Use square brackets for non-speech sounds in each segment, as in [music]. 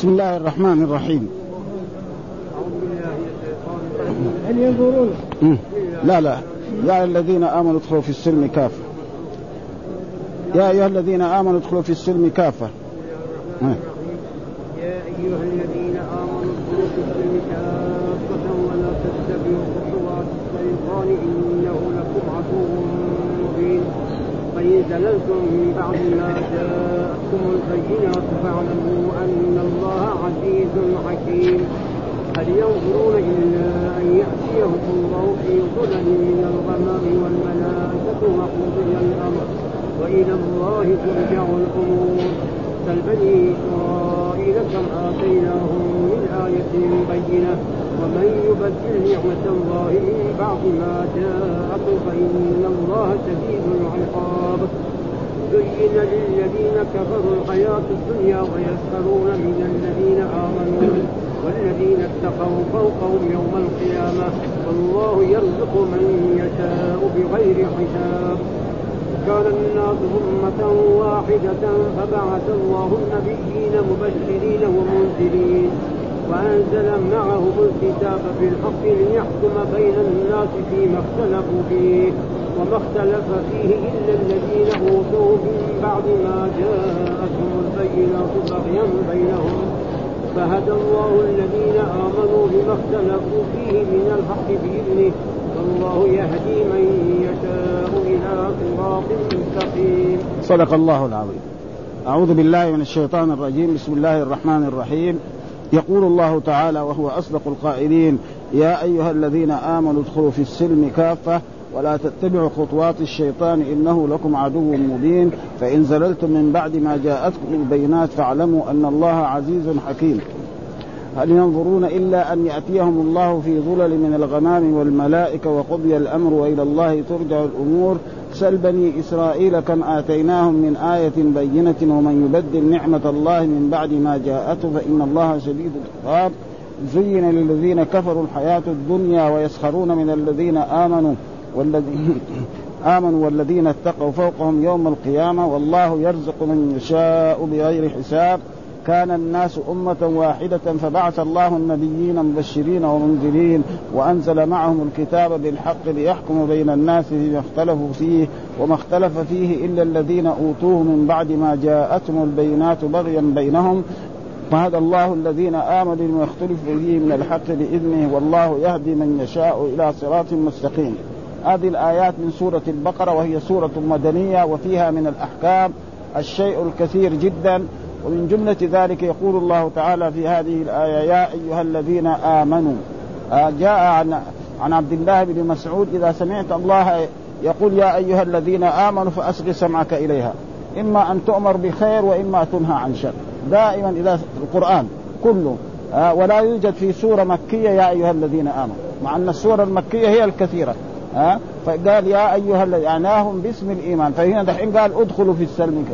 بسم الله الرحمن الرحيم. هل ينظرون؟ لا لا. يا الذين آمنوا ادخلوا في السلم كافة. يا أيها الذين آمنوا ادخلوا في السلم كافة. يا أيها الذين آمنوا ادخلوا في السلم كافة ولا تتبعوا خطوات الشيطان إنه لكم عدو مبين. فان زللتم من بعد ما جاءتكم البينات فاعلموا أن الله عزيز حكيم. هل ينظرون إلا أن يأتيهم الله في ظلل من الغمام والملائكة وقضي الأمر. وإلى الله ترجع الأمور. سل بني إسرائيل كم آتيناهم من آية بينة. ومن يبدل نعمة الله من بعد ما جاءته فإن الله شديد العقاب. زين للذين كفروا الحياة الدنيا ويسخرون من الذين آمنوا والذين اتقوا فوقهم يوم القيامة. والله يرزق من يشاء بغير حساب. كان الناس أمة واحدة فبعث الله النبيين مبشرين ومنذرين. وأنزل معهم الكتاب بالحق ليحكم بين الناس فيما اختلفوا فيه وما اختلف فيه إلا الذين أوتوه من بعد ما جاءتهم البينات بغيا بينهم. فهدى الله الذين آمنوا بما اختلفوا فيه من الحق بإذنه. والله يهدي من يشاء إلى صراط مستقيم. صدق الله العظيم. أعوذ بالله من الشيطان الرجيم. بسم الله الرحمن الرحيم. يقول الله تعالى وهو أصدق القائلين يا أيها الذين آمنوا ادخلوا في السلم كافة ولا تتبعوا خطوات الشيطان إنه لكم عدو مبين. فإن زللتم من بعد ما جاءتكم البينات فاعلموا أن الله عزيز حكيم. هل ينظرون إلا أن يأتيهم الله في ظلل من الغمام والملائكة وقضي الأمر وإلى الله ترجع الأمور؟ سل بني إسرائيل كم آتيناهم من آية بينة ومن يبدل نعمة الله من بعد ما جاءته فإن الله شديد العقاب. زين للذين كفروا الحياة الدنيا ويسخرون من الذين آمنوا والذين [laughs] آمنوا والذين اتقوا فوقهم يوم القيامة. والله يرزق من يشاء بغير حساب. كان الناس أمة واحدة فبعث الله النبيين مبشرين ومنذرين وأنزل معهم الكتاب بالحق ليحكم بين الناس فيما اختلفوا فيه وما اختلف فيه إلا الذين أوتوه من بعد ما جاءتهم البينات بغيا بينهم. فهدى الله الذين آمنوا لما يختلف فيه من الحق بإذنه والله يهدي من يشاء إلى صراط مستقيم. هذه الآيات من سورة البقرة وهي سورة مدنية وفيها من الأحكام الشيء الكثير جدا ومن جملة ذلك يقول الله تعالى في هذه الآية يا أيها الذين آمنوا. آه جاء عن عن عبد الله بن مسعود إذا سمعت الله يقول يا أيها الذين آمنوا فأصغ سمعك إليها إما أن تؤمر بخير وإما تنهى عن شر. دائما إذا القرآن كله. آه ولا يوجد في سورة مكية يا أيها الذين آمنوا. مع أن السورة المكية هي الكثيرة. ها فقال يا أيها يعناهم باسم الإيمان. فهنا دحين قال ادخلوا في السلم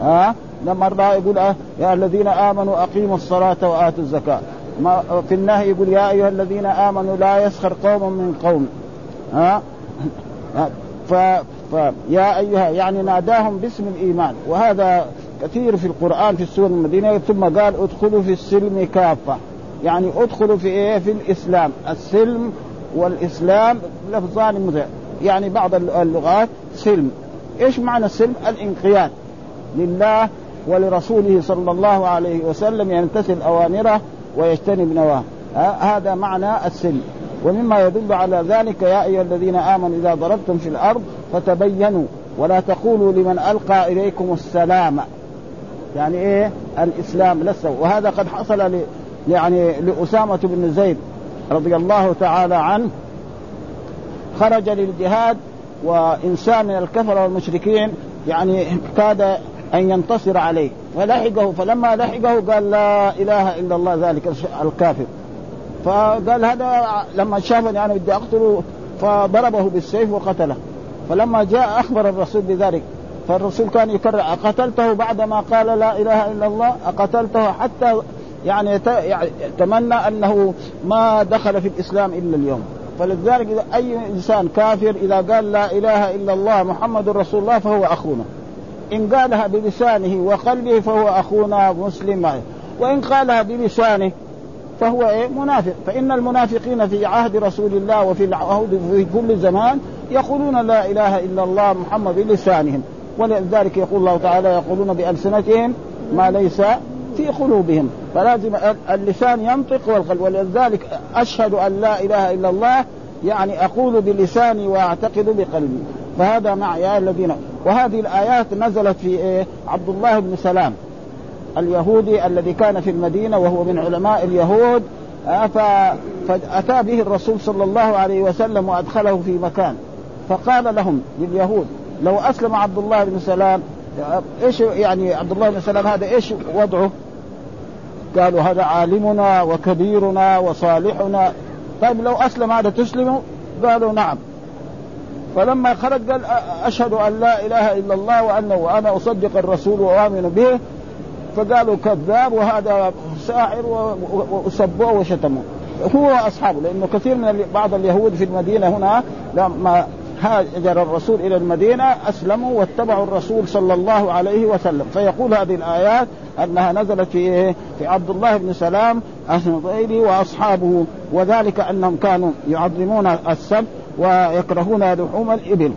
ها لما مرة يقول أه يا الذين آمنوا أقيموا الصلاة وآتوا الزكاة. ما في النهي يقول يا أيها الذين آمنوا لا يسخر قوم من قوم. ها؟ ف... ف... يا أيها يعني ناداهم باسم الإيمان. وهذا كثير في القرآن في السور المدينة ثم قال ادخلوا في السلم كافة. يعني ادخلوا في إيه؟ في الإسلام. السلم والإسلام لفظان يعني بعض اللغات سلم. إيش معنى السلم؟ الانقياد. لله ولرسوله صلى الله عليه وسلم يمتثل أوامره ويجتنب نواه هذا معنى السلم ومما يدل على ذلك يا أيها الذين آمنوا إذا ضربتم في الأرض فتبينوا ولا تقولوا لمن ألقى إليكم السلام. يعني إيه؟ الإسلام لسه. وهذا قد حصل ل يعني لأسامة بن زيد رضي الله تعالى عنه. خرج للجهاد وإنسان من الكفرة والمشركين يعني كاد أن ينتصر عليه. فلحقه فلما لحقه قال لا إله إلا الله ذلك الكافر. فقال هذا لما شافني أنا بدي أقتله فضربه بالسيف وقتله. فلما جاء أخبر الرسول بذلك فالرسول كان يكرر أقتلته بعدما قال لا إله إلا الله؟ أقتلته حتى يعني يتمنى أنه ما دخل في الإسلام إلا اليوم. فلذلك إذا أي إنسان كافر إذا قال لا إله إلا الله محمد رسول الله فهو أخونا. إن قالها بلسانه وقلبه فهو أخونا مسلم. وإن قالها بلسانه فهو إيه؟ منافق. فإن المنافقين في عهد رسول الله وفي العهد في كل زمان يقولون لا إله إلا الله محمد بلسانهم. ولذلك يقول الله تعالى يقولون بألسنتهم ما ليس في قلوبهم. فلازم اللسان ينطق والقلب. ولذلك أشهد أن لا إله إلا الله يعني أقول بلساني وأعتقد بقلبي. فهذا مع يا الذين وهذه الآيات نزلت في إيه؟ عبد الله بن سلام اليهودي الذي كان في المدينة وهو من علماء اليهود آه، فأتى به الرسول صلى الله عليه وسلم وأدخله في مكان فقال لهم لليهود لو أسلم عبد الله بن سلام إيش يعني عبد الله بن سلام هذا إيش وضعه؟ قالوا هذا عالمنا وكبيرنا وصالحنا طيب لو أسلم هذا تسلموا؟ قالوا نعم فلما خرج قال أشهد أن لا إله إلا الله وأنه وأنا أصدق الرسول وأؤمن به. فقالوا كذاب وهذا ساحر وسبوه وشتموه. هو وأصحابه لأنه كثير من بعض اليهود في المدينة هنا لما هاجر الرسول إلى المدينة أسلموا واتبعوا الرسول صلى الله عليه وسلم. فيقول هذه الآيات أنها نزلت في في عبد الله بن سلام النضيري وأصحابه. وذلك أنهم كانوا يعظمون السبت ويكرهون لحوم الإبل.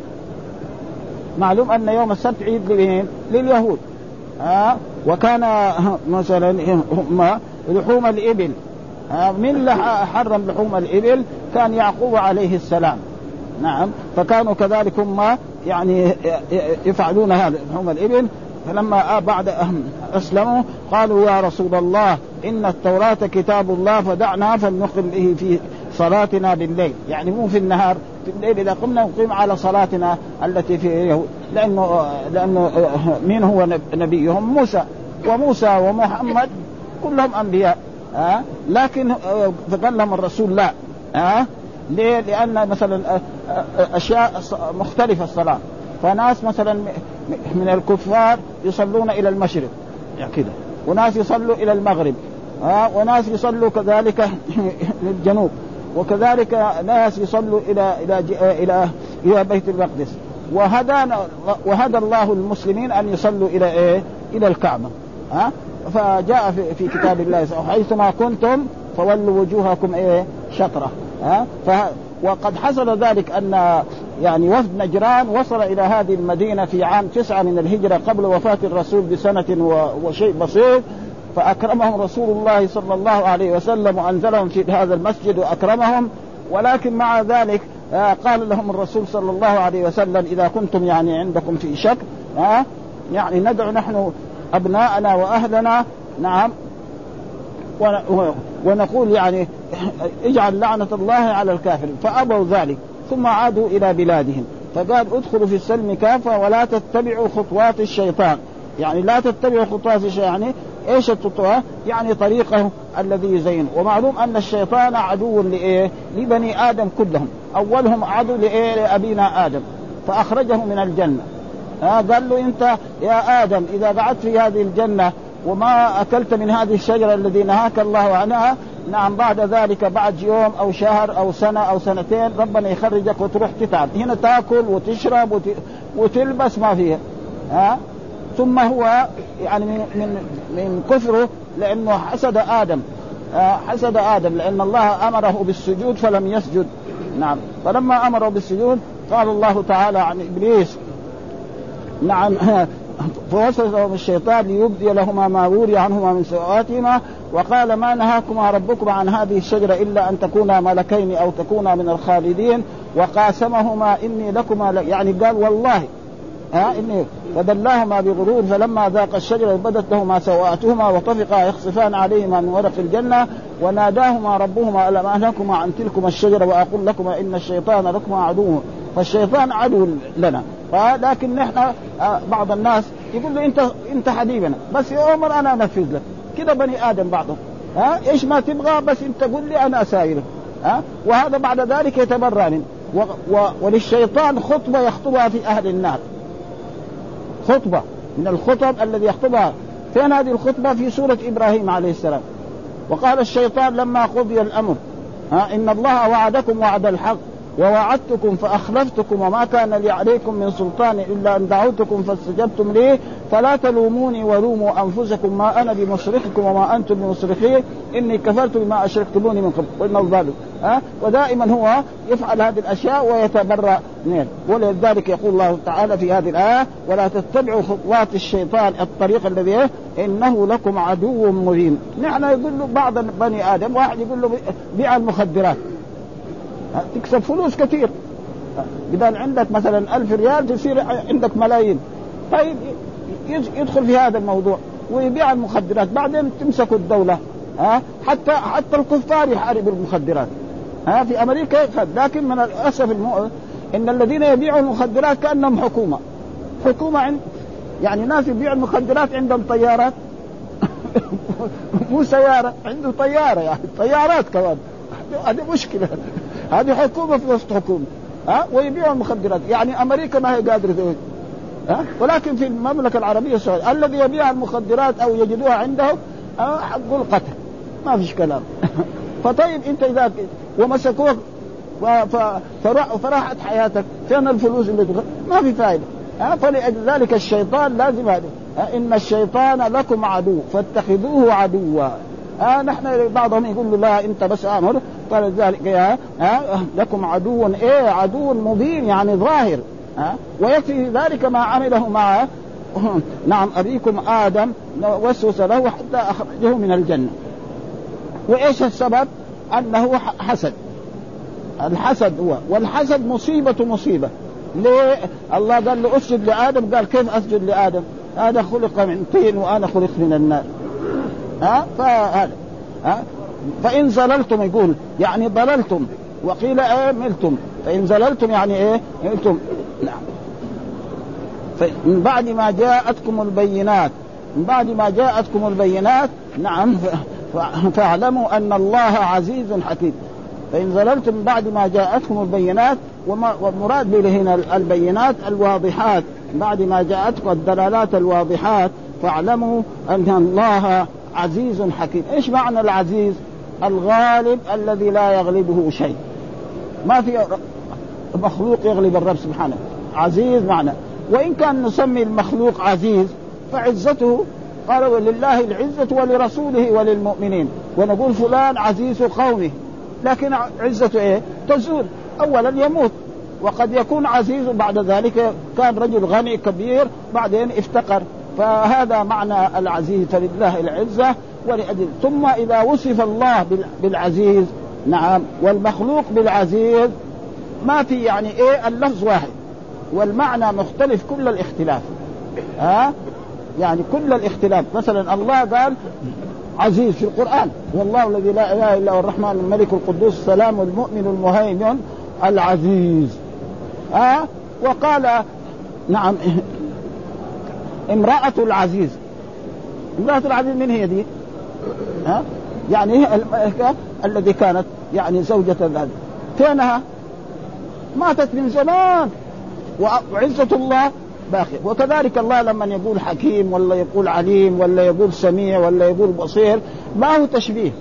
معلوم أن يوم السبت عيد لمين؟ لليهود. ها؟ وكان مثلا هم لحوم الإبل. من حرم لحوم الإبل كان يعقوب عليه السلام. نعم. فكانوا كذلك هم يعني يفعلون هذا لحوم الإبل. فلما بعد أسلموا قالوا يا رسول الله إن التوراة كتاب الله فدعنا فلنقم به في صلاتنا بالليل. يعني مو في النهار في الليل إذا قمنا نقيم على صلاتنا التي في يهود لأنه لأنه مين هو نبيهم؟ موسى. وموسى ومحمد كلهم أنبياء. ها؟ لكن فقال لهم الرسول لا. ها؟ ليه؟ لأن مثلا أشياء مختلفة الصلاة. فناس مثلا من الكفار يصلون إلى المشرق. يعني كده. وناس يصلوا إلى المغرب. ها؟ وناس يصلوا كذلك [laughs] للجنوب. وكذلك ناس يصلوا إلى إلى إلى إلى بيت المقدس. وهدانا وهدى الله المسلمين أن يصلوا إلى إيه؟ إلى الكعبة. ها؟ فجاء في, في كتاب الله حيثما كنتم فولوا وجوهكم إيه؟ شطرة. ها؟ وقد حصل ذلك أن يعني وفد نجران وصل إلى هذه المدينة في عام تسعة من الهجرة قبل وفاة الرسول بسنة وشيء بسيط. فأكرمهم رسول الله صلى الله عليه وسلم وأنزلهم في هذا المسجد وأكرمهم. ولكن مع ذلك آه، قال لهم الرسول صلى الله عليه وسلم إذا كنتم يعني عندكم في شك ها يعني ندعو نحن أبناءنا وأهلنا نعم ونقول يعني [laughs] اجعل لعنة الله على الكافرين. فأبوا ذلك ثم عادوا إلى بلادهم. فقال ادخلوا في السلم كافة ولا تتبعوا خطوات الشيطان. يعني لا تتبعوا خطوات الشيطان يعني إيش الخطوات؟ يعني طريقه الذي يزين ومعلوم أن الشيطان عدو لإيه؟ لبني آدم كلهم. أولهم عدو لإيه؟ لأبينا آدم. فاخرجه من الجنة. ها قال له أنت يا آدم إذا قعدت في هذه الجنة وما أكلت من هذه الشجرة الذي نهاك الله عنها نعم بعد ذلك بعد يوم أو شهر أو سنة أو سنتين ربنا يخرجك وتروح تتعب. هنا تأكل وتشرب وتلبس ما فيها. ها؟ ثم هو يعني من من كفره لأنه حسد آدم. حسد آدم لأن الله أمره بالسجود فلم يسجد. نعم. فلما أمره بالسجود قال الله تعالى عن إبليس نعم [laughs] فوسوس لهم الشيطان ليبدي لهما ما وري عنهما من سوآتهما وقال ما نهاكما ربكما عن هذه الشجرة إلا أن تكونا ملكين أو تكونا من الخالدين وقاسمهما إني لكما يعني قال والله ها اني فدلاهما بغرور فلما ذاق الشجرة بدت لهما سوآتهما وطفقا يخصفان عليهما من ورق الجنة وناداهما ربهما ألم انهكما عن تلكما الشجرة وأقول لكما إن الشيطان لكما عدو فالشيطان عدو لنا. لكن نحن آه، بعض الناس يقول له انت انت حبيبنا. بس يا عمر أنا أنفذ لك. كده بني آدم بعضهم. ها؟ إيش ما تبغى بس أنت قل لي أنا اسايرك ها؟ وهذا بعد ذلك يتبرى منه و... و... وللشيطان خطبة يخطبها في أهل النار. خطبة من الخطب الذي يخطبها. فين هذه الخطبة؟ في سورة إبراهيم عليه السلام. وقال الشيطان لما قضي الأمر ها إن الله وعدكم وعد الحق. ووعدتكم فأخلفتكم وما كان لي عليكم من سلطان إلا أن دعوتكم فاستجبتم لي. فلا تلوموني ولوموا أنفسكم ما أنا بمصرخكم وما أنتم بمصرخي إني كفرت بما أشركتموني من قبل. قلنا الظالم ها؟ ودائما هو يفعل هذه الأشياء ويتبرأ منه ولذلك يقول الله تعالى في هذه الآية ولا تتبعوا خطوات الشيطان الطريق الذي إنه لكم عدو مبين. نحن يقول له بعض بني آدم واحد يقول له بيع المخدرات. تكسب فلوس كثير. اذا عندك مثلا ألف ريال تصير عندك ملايين. طيب يدخل في هذا الموضوع ويبيع المخدرات بعدين تمسكوا الدولة ها؟ حتى حتى الكفار يحاربوا المخدرات ها؟ في أمريكا لكن من الأسف المو... إن الذين يبيعوا المخدرات كأنهم حكومة. حكومة عند يعني ناس يبيعوا المخدرات عندهم طيارات [laughs] مو سيارة عنده طيارة يعني طيارات كمان. هذه مشكلة. هذه حكومة في وسط حكومة. ها؟ ويبيعوا المخدرات يعني أمريكا ما هي قادرة ها؟ ولكن في المملكة العربية السعودية الذي يبيع المخدرات أو يجدوها عنده حق القتل. ما فيش كلام. [laughs] فطيب أنت إذا ومسكوك فراحت حياتك. فين الفلوس اللي تغ... ما في فائده ها؟ فلذلك الشيطان لازم هذا. إن الشيطان لكم عدو فاتخذوه عدوا. آه نحن بعضهم يقول له لا أنت بس أمر. فلذلك يا آه لكم عدو إيه عدو مبين يعني ظاهر. ها ويكفي ذلك ما عمله مع [laughs] نعم أبيكم آدم وسوس له حتى أخرجه من الجنة. وإيش السبب؟ أنه حسد. الحسد هو والحسد مصيبة مصيبة. ليه؟ الله قال له أسجد لآدم. قال كيف أسجد لآدم؟ هذا خلق من طين وأنا خلق من النار. ها؟ فهذا ها؟ فإن زللتم يقول يعني ضللتم وقيل إيه؟ ملتم. فإن زللتم يعني إيه؟ ملتم. نعم. من بعد ما جاءتكم البينات من بعد ما جاءتكم البينات نعم [laughs] فاعلموا أن الله عزيز حكيم. فإن زللتم من بعد ما جاءتكم البينات والمراد به هنا البينات الواضحات. بعد ما جاءتكم الدلالات الواضحات فاعلموا أن الله عزيز حكيم. إيش معنى العزيز؟ الغالب الذي لا يغلبه شيء. ما في مخلوق يغلب الرب سبحانه. عزيز معنى. وإن كان نسمي المخلوق عزيز فعزته قال ولله العزة ولرسوله وللمؤمنين. ونقول فلان عزيز قومه. لكن عزته إيه؟ تزول. اولا يموت. وقد يكون عزيز بعد ذلك. كان رجل غني كبير بعدين افتقر. فهذا معنى العزيز فلله العزة ولأجل. ثم إذا وصف الله بالعزيز نعم والمخلوق بالعزيز ما في يعني إيه؟ اللفظ واحد. والمعنى مختلف كل الاختلاف. ها؟ يعني كل الاختلاف. مثلا الله قال عزيز في القرآن. والله الذي لا إله إلا هو الرحمن الملك القدوس السلام المؤمن المهيمن العزيز. ها؟ وقال نعم امرأة العزيز. امرأة العزيز من هي دي؟ ها؟ يعني هي الملكة الذي كانت يعني زوجة هذا فينها؟ ماتت من زمان. وعزة الله باقية. وكذلك الله لما يقول حكيم ولا يقول عليم ولا يقول سميع ولا يقول بصير ما هو تشبيه.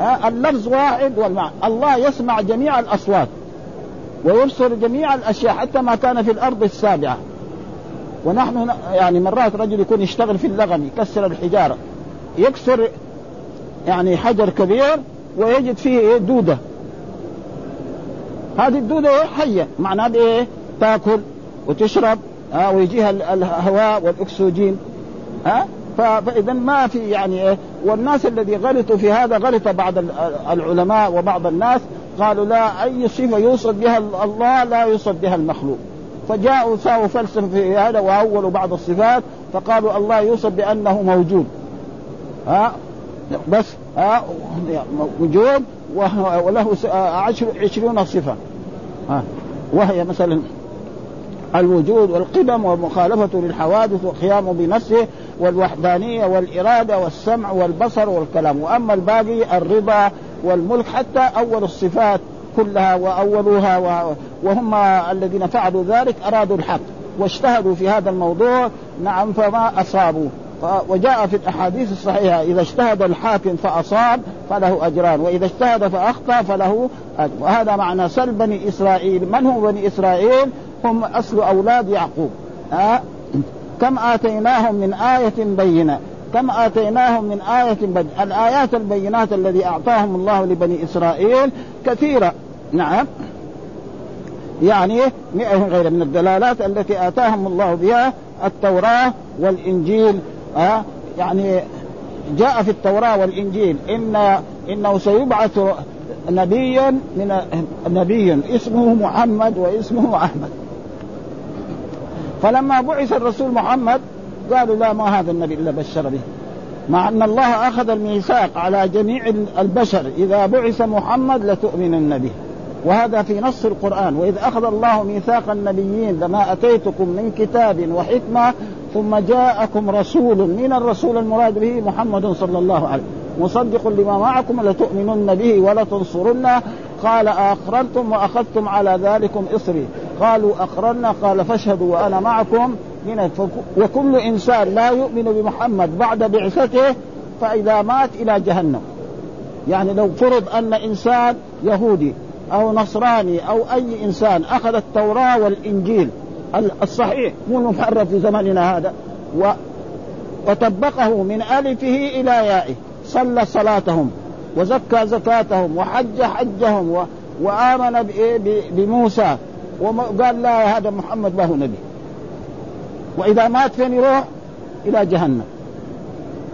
ها؟ اللفظ واحد والمعنى. الله يسمع جميع الأصوات ويبصر جميع الأشياء حتى ما كان في الأرض السابعة. ونحن يعني مرات رجل يكون يشتغل في اللغم يكسر الحجارة يكسر يعني حجر كبير ويجد فيه دودة. هذه الدودة حية. معناها إيه؟ تأكل وتشرب ها ويجيها الهواء والأكسجين ها. فإذا ما في يعني إيه؟ والناس الذي غلطوا في هذا غلط بعض العلماء وبعض الناس قالوا لا أي صفة يوصف بها الله لا يوصف بها المخلوق. فجاءوا ساووا فلسفة في هذا وأولوا بعض الصفات فقالوا الله يوصف بأنه موجود. ها؟ بس ها؟ وجود وله عشر عشرون صفة. ها؟ وهي مثلا الوجود والقدم والمخالفة للحوادث والقيام بنفسه والوحدانية والإرادة والسمع والبصر والكلام. وأما الباقي الرضا والملك حتى أول الصفات. كلها وأولوها وهم الذين فعلوا ذلك أرادوا الحق واجتهدوا في هذا الموضوع. نعم فما أصابوا. وجاء في الأحاديث الصحيحة إذا اجتهد الحاكم فأصاب فله أجران وإذا اجتهد فأخطأ فله أجر. وهذا معنى سل بني إسرائيل. من هم بني إسرائيل؟ هم أصل أولاد يعقوب. ها كم آتيناهم من آية بينة. كم آتيناهم من آية بينة. الآيات البينات الذي أعطاهم الله لبني إسرائيل كثيرة. نعم. يعني غير من الدلالات التي آتاهم الله بها التوراة والإنجيل. آه يعني جاء في التوراة والإنجيل. إن إنه سيبعث نبي من نبي اسمه محمد واسمه أحمد. فلما بعث الرسول محمد قالوا لا ما هذا النبي إلا بشر به. مع أن الله أخذ الميثاق على جميع البشر. إذا بعث محمد لتؤمنن به وهذا في نص القرآن. وإذ أخذ الله ميثاق النبيين لما أتيتكم من كتاب وحكمة ثم جاءكم رسول من الرسول المراد به محمد صلى الله عليه مصدق لما معكم لتؤمنن به ولتنصرنه قال أقررتم وأخذتم على ذلكم إصري. قالوا أقررنا. قال فاشهدوا وأنا معكم. من وكل إنسان لا يؤمن بمحمد بعد بعثته فإذا مات إلى جهنم. يعني لو فرض أن إنسان يهودي أو نصراني أو أي إنسان أخذ التوراة والإنجيل الصحيح مو المحرف في زماننا هذا. و وطبقه من ألفه إلى يائه. صلى صلاتهم وزكى زكاتهم وحج حجهم و... وآمن بموسى. وقال لا هذا محمد ما هو نبي. وإذا مات فين يروح؟ إلى جهنم.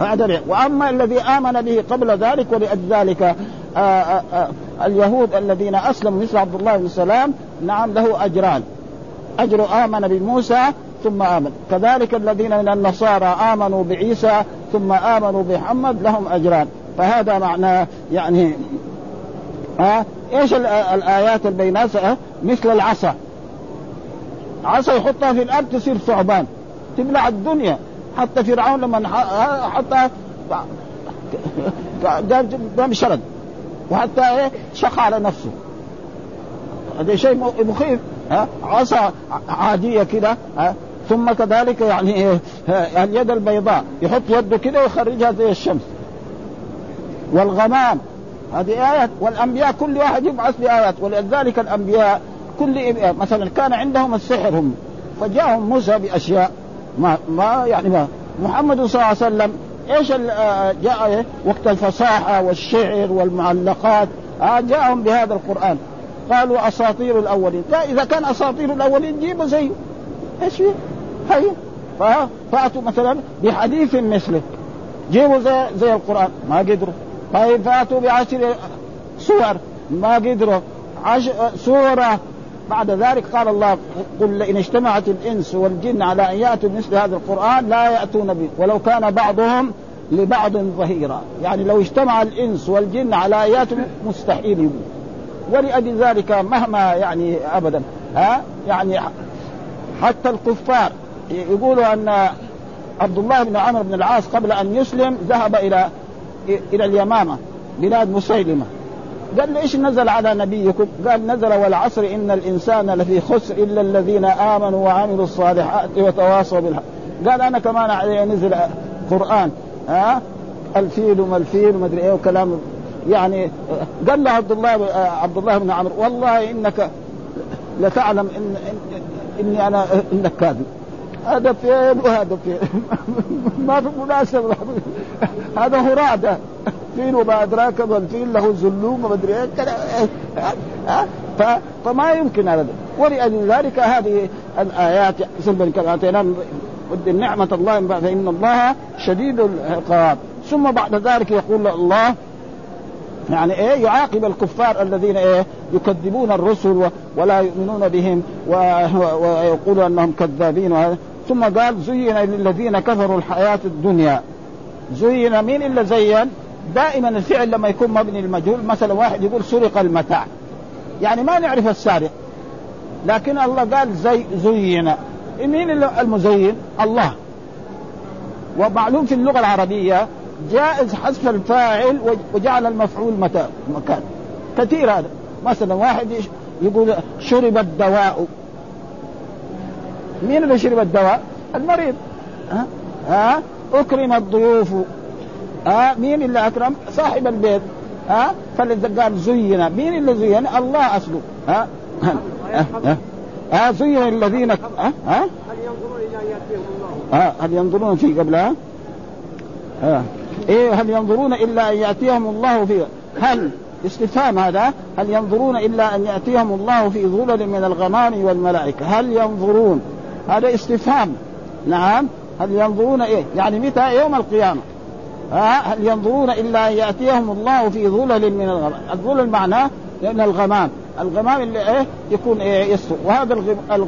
هذا وأما الذي آمن به قبل ذلك آآ آآ اليهود الذين أسلموا مثل عبد الله بن سلام نعم له أجران. أجر آمن بموسى ثم آمن. كذلك الذين من النصارى آمنوا بعيسى ثم آمنوا بمحمد لهم أجران. فهذا معنى يعني ها إيش الآيات البينات؟ مثل العصا. عصا يحطها في الأرض تصير ثعبان تبلع الدنيا. حتى فرعون لما حتى قام شرد وحتى إيه؟ شق على نفسه. هذا شيء مخيف ها؟ عصا عادية كده ها؟ ثم كذلك يعني إيه؟ اليد البيضاء يحط يده كده ويخرجها زي الشمس. والغمام هذه آيات. والأنبياء كل واحد يبعث بآيات ولذلك الأنبياء كل مثلا كان عندهم السحر هم فجاءهم موسى بأشياء ما ما يعني ما محمد صلى الله عليه وسلم إيش آه، جاء إيه؟ وقت الفصاحة والشعر والمعلقات؟ آه جاءهم بهذا القرآن. قالوا أساطير الأولين. إذا كان أساطير الأولين جيبوا زيه. إيش فيه؟ هي فأتوا مثلا بحديث مثله. جيبوا زي زي القرآن. ما قدروا. طيب فأتوا بعشر صور ما قدروا. عش... سورة بعد ذلك قال الله قل لئن اجتمعت الإنس والجن على أن يأتوا بمثل هذا القرآن لا يأتون به ولو كان بعضهم لبعض ظهيرا. يعني لو اجتمع الإنس والجن على ايات مستحيل ولأجل ذلك مهما يعني ابدا ها؟ يعني حتى الكفار يقولوا أن عبد الله بن عمرو بن العاص قبل أن يسلم ذهب إلى إلى اليمامة بلاد مسيلمة. قال له إيش نزل على نبيكم؟ قال نزل والعصر إن الإنسان لفي خسر إلا الذين آمنوا وعملوا الصالحات وتواصوا بالحق. قال أنا كمان نزل قرآن. ها؟ الفيل وما الفيل وما أدري إيه وكلام. يعني قال له عبد الله عبد الله بن عمرو والله إنك لتعلم إن, إني أنا إنك كاذب. هذا فين وهذا فين [laughs] ما في مناسبة. [laughs] هذا هراده فين وما أدراك ما الفيل له زلوم وما أدري إيه فما يمكن هذا. ولأجل ذلك هذه الآيات كما اتينا نعمة الله فإن الله شديد العقاب. ثم بعد ذلك يقول الله يعني إيه يعاقب الكفار الذين إيه يكذبون الرسل ولا يؤمنون بهم ويقولوا أنهم كذابين ثم قال زين للذين كفروا الحياة الدنيا. زين مين إلا زين؟ دائما الفعل لما يكون مبني المجهول مثلا واحد يقول سرق المتاع. يعني ما نعرف السارق. لكن الله قال زي زين. مين المزين؟ الله. ومعلوم في اللغة العربية جائز حذف الفاعل وجعل المفعول متى مكان. كثير هذا. مثلا واحد يقول شرب الدواء. مين اللي شرب الدواء؟ المريض. ها؟ ها؟ أكرم الضيوف. ها؟ مين اللي أكرم؟ صاحب البيت. ها؟ فالذي قال زين. مين اللي زين؟ الله أصله. ها, ها؟ زين الذين ها؟ ها؟ هل ينظرون إلى ان ياتيهم الله ها؟ هل ينظرون في قبلها؟ ها؟ إيه هل ينظرون إلا أن يأتيهم الله في هل؟ استفهام هذا. هل ينظرون إلا أن يأتيهم الله في ظلل من الغمام والملائكة؟ هل ينظرون؟ هذا استفهام. نعم. هل ينظرون إيه؟ يعني متى؟ يوم القيامة. هل ينظرون إلا أن يأتيهم الله في ظلل من الغمام الظلل معناه لأن الغمام الغمام اللي إيه؟ يكون إيه؟ يسر وهذا الغم... الغ...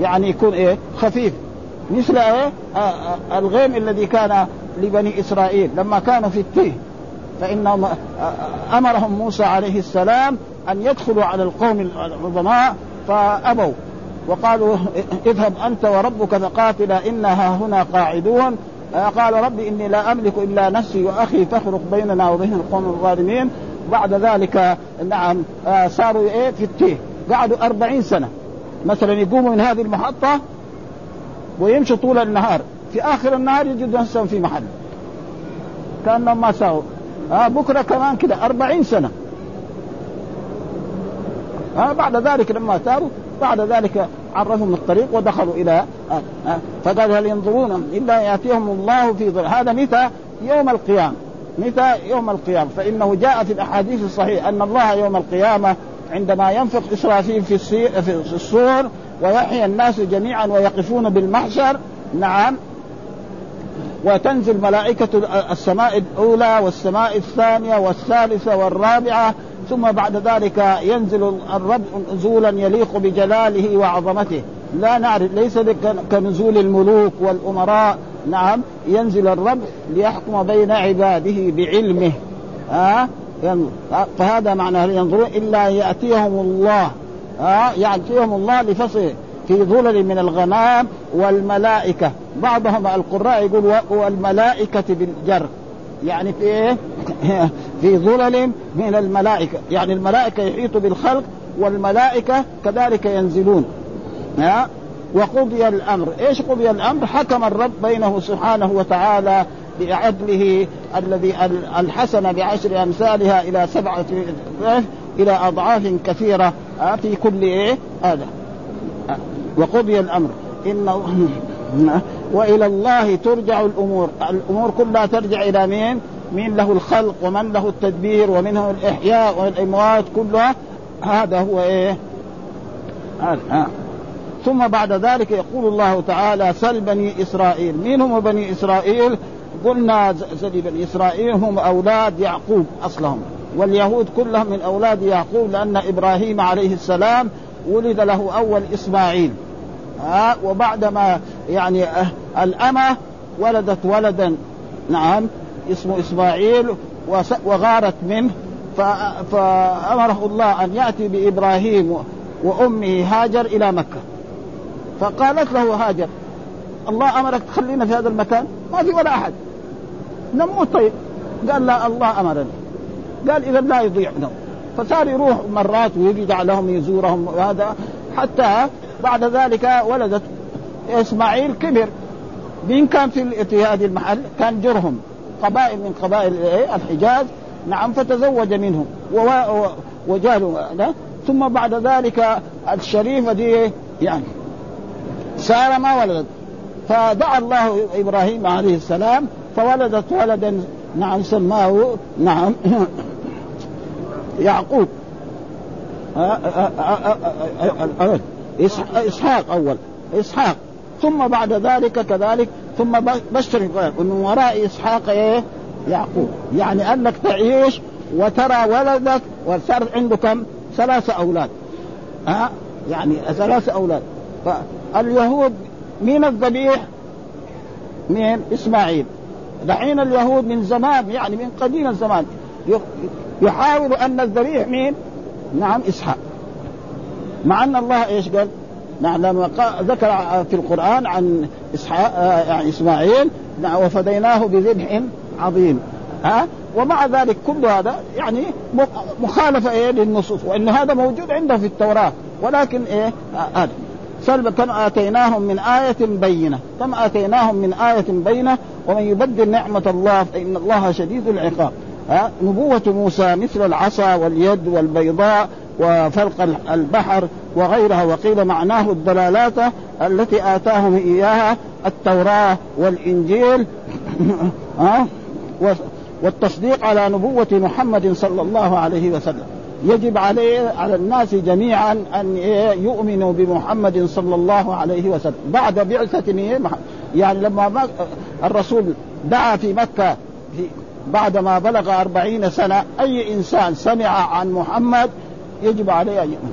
يعني يكون إيه؟ خفيف. مثل إيه؟ الغيم الذي كان لبني إسرائيل لما كانوا في التيه. فانهم أمرهم موسى عليه السلام أن يدخلوا على القوم العظماء فأبوا. وقالوا إذهب أنت وربك فقاتلا انها هنا قاعدون قال رب إني لا أملك إلا نفسي وأخي تفرق بيننا وبين القوم الظالمين. بعد ذلك نعم صاروا إيه في التيه. قعدوا أربعين سنة. مثلا يقوموا من هذه المحطة ويمشوا طول النهار. في آخر النهار يجدوا نفسهم في محل. كأنهم ما ساووا. آه بكرة كمان كده أربعين سنة. آه بعد ذلك لما تابوا بعد ذلك عرفهم الطريق ودخلوا إلى آه آه فقال هل ينظرون؟ إلا يأتيهم الله في ظل. هذا متى؟ يوم القيامة. متى؟ يوم القيامة. فإنه جاء في الأحاديث الصحيحه أن الله يوم القيامة عندما ينفخ إسرافيل في في الصور ويحيى الناس جميعا ويقفون بالمحشر نعم. وتنزل ملائكة السماء الأولى والسماء الثانية والثالثة والرابعة ثم بعد ذلك ينزل الرب نزولا يليق بجلاله وعظمته. لا نعرف ليس كنزول الملوك والأمراء. نعم ينزل الرب ليحكم بين عباده بعلمه. ها أه؟ فهذا معنى هل ينظرون؟ إلا يأتيهم الله. ها يأتيهم الله لفصل في ظلل من الغمام والملائكة. بعضهم القراء يقول والملائكة بالجر. يعني في إيه؟ في ظلل من الملائكة. يعني الملائكة يحيط بالخلق والملائكة كذلك ينزلون. ها؟ وقضي الأمر. إيش قضي الأمر؟ حكم الرب بينه سبحانه وتعالى بعدله الذي الحسنة بعشر أمثالها إلى سبعة إلى أضعاف كثيرة. في كل إيه؟ هذا. وقضي الأمر. إن [laughs] وإلى الله ترجع الأمور، الأمور كلها ترجع إلى مين؟ مين له الخلق ومن له التدبير ومنه الإحياء والاموات كلها هذا هو إيه؟ هذا ثم بعد ذلك يقول الله تعالى سل بني إسرائيل، مين هم بني إسرائيل؟ قلنا سل بني إسرائيل هم أولاد يعقوب أصلهم، واليهود كلهم من أولاد يعقوب لأن إبراهيم عليه السلام ولد له أول إسماعيل. ها وبعدما يعني أه الأمة ولدت ولدا. نعم. اسمه إسماعيل وغارت منه فأمره الله أن يأتي بإبراهيم وأمه هاجر إلى مكة. فقالت له هاجر الله أمرك تخلينا في هذا المكان؟ ما في ولا أحد. نموت طيب. قال لا الله أمرني. قال إذا لا يضيع نوم فصار يروح مرات ويجي لهم يزورهم وهذا. حتى بعد ذلك ولدت إسماعيل كبر مين كان في هذه المحل؟ كان جرهم. قبائل من قبائل إيه؟ الحجاز نعم فتزوج منهم وجاله ثم بعد ذلك الشريفه دي يعني ساره ما ولدت فدعا الله إبراهيم عليه السلام فولدت ولدا نعم سماه نعم يعقوب اسحاق اول اسحاق ثم بعد ذلك كذلك ثم بشر ومن وراء إسحاق إيه؟ يعقوب يعني انك تعيش وترى ولدك وصار عنده كم؟ ثلاثة أولاد ها يعني ثلاثة أولاد فاليهود مين الذبيح؟ مين؟ إسماعيل دحين اليهود من زمان يعني من قديم الزمان يحاول أن الذبيح مين؟ نعم إسحاق مع أن الله إيش قال؟ نعم لما ذكر في القرآن عن إسحاق يعني إسماعيل نعم وفديناه بذبح عظيم. ها؟ ومع ذلك كل هذا يعني مخالفة إيه للنصوص وإن هذا موجود عنده في التوراة ولكن إيه هذا سلب كم آتيناهم من آية بينة كم آتيناهم من آية بينة ومن يبدل نعمة الله فإن الله شديد العقاب. ها؟ نبوة موسى مثل العصا واليد والبيضاء وفلق البحر وغيرها وقيل معناه الضلالات التي آتاهم إياها التوراة والإنجيل. [coughs] والتصديق على نبوة محمد صلى الله عليه وسلم. يجب عليه على الناس جميعا أن يؤمنوا بمحمد صلى الله عليه وسلم. بعد بعثة يعني لما الرسول دعا في مكة في بعد ما بلغ أربعين سنة أي إنسان سمع عن محمد يجب عليه أن يؤمن.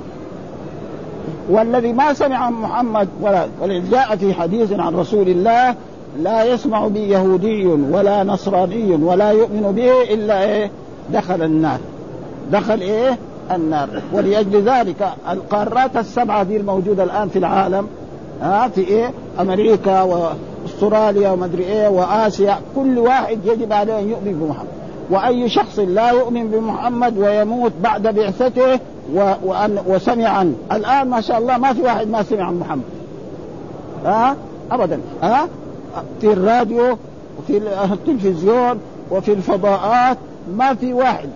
والذي ما سمع عن محمد ولا جاء في حديث عن رسول الله لا يسمع بي يهودي ولا نصراني ولا يؤمن به إلا إيه؟ دخل النار. دخل إيه؟ النار. ولأجل ذلك القارات السبعة دي الموجودة الآن في العالم ها في إيه؟ أمريكا وأستراليا ومدري إيه وآسيا كل واحد يجب عليه أن يؤمن بمحمد. وأي شخص لا يؤمن بمحمد ويموت بعد بعثته و... وأن... وسمع عنه الآن ما شاء الله ما في واحد ما سمع عن محمد. ها؟ ابدا. ها؟ في الراديو وفي التلفزيون وفي الفضاءات ما في واحد.